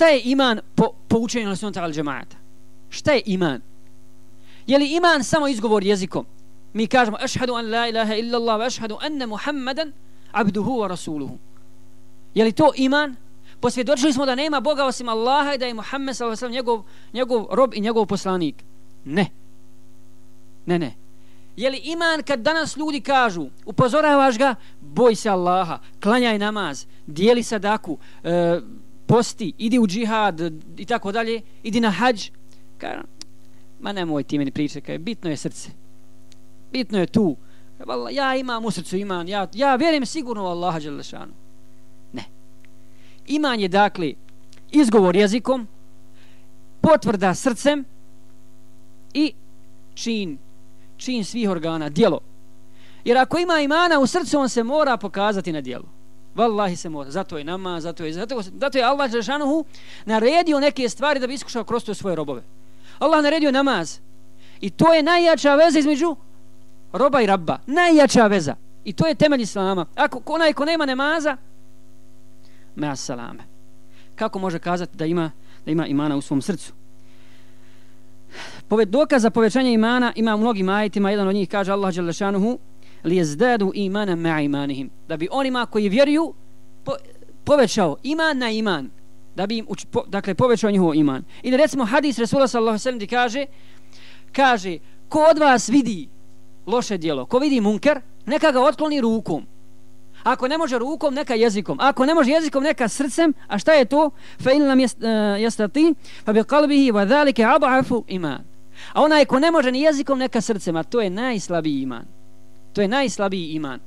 šta je iman po, po učenju na sunata al džemata? Šta je iman? Je li iman samo izgovor jezikom? Mi kažemo, ašhadu an la ilaha illa Allah, ašhadu anna Muhammadan abduhu wa rasuluhu. Je li to iman? Posvjedočili smo da nema Boga osim Allaha i da je Muhammed s.a.v. Njegov, njegov rob i njegov poslanik. Ne. Ne, ne. Je li iman kad danas ljudi kažu, upozoravaš ga, boj se Allaha, klanjaj namaz, dijeli sadaku, e, posti, idi u džihad i tako dalje, idi na hađ. Kažem, ma nemoj ti meni pričati, kaj, bitno je srce. Bitno je tu. Ja imam u srcu iman, ja, ja vjerujem sigurno u Allaha Đelešanu. Ne. Iman je dakle izgovor jezikom, potvrda srcem i čin, čin svih organa, dijelo. Jer ako ima imana u srcu, on se mora pokazati na dijelu. Wallahi se mora. Zato je nama, zato je, zato, zato je Allah Žešanuhu naredio neke stvari da bi iskušao kroz to svoje robove. Allah naredio namaz. I to je najjača veza između roba i rabba. Najjača veza. I to je temelj Islama. Ako onaj ko nema namaza, me salame. Kako može kazati da ima, da ima imana u svom srcu? Poved dokaz za povećanje imana ima u mnogim ajetima. Jedan od njih kaže Allah Đelešanuhu li jezdadu imana ma imanihim. Da bi onima koji vjeruju po, povećao iman na iman. Da bi im uč, po, dakle, povećao njihov iman. I da recimo hadis Resula sallallahu sallam kaže kaže ko od vas vidi loše dijelo, ko vidi munker, neka ga otkloni rukom. Ako ne može rukom, neka jezikom. Ako ne može jezikom, neka srcem. A šta je to? Fa in lam e, yastati fa bi qalbihi wa zalika adhafu iman. A onaj ko ne može ni jezikom, neka srcem. A to je najslabiji iman. To je najslabiji iman.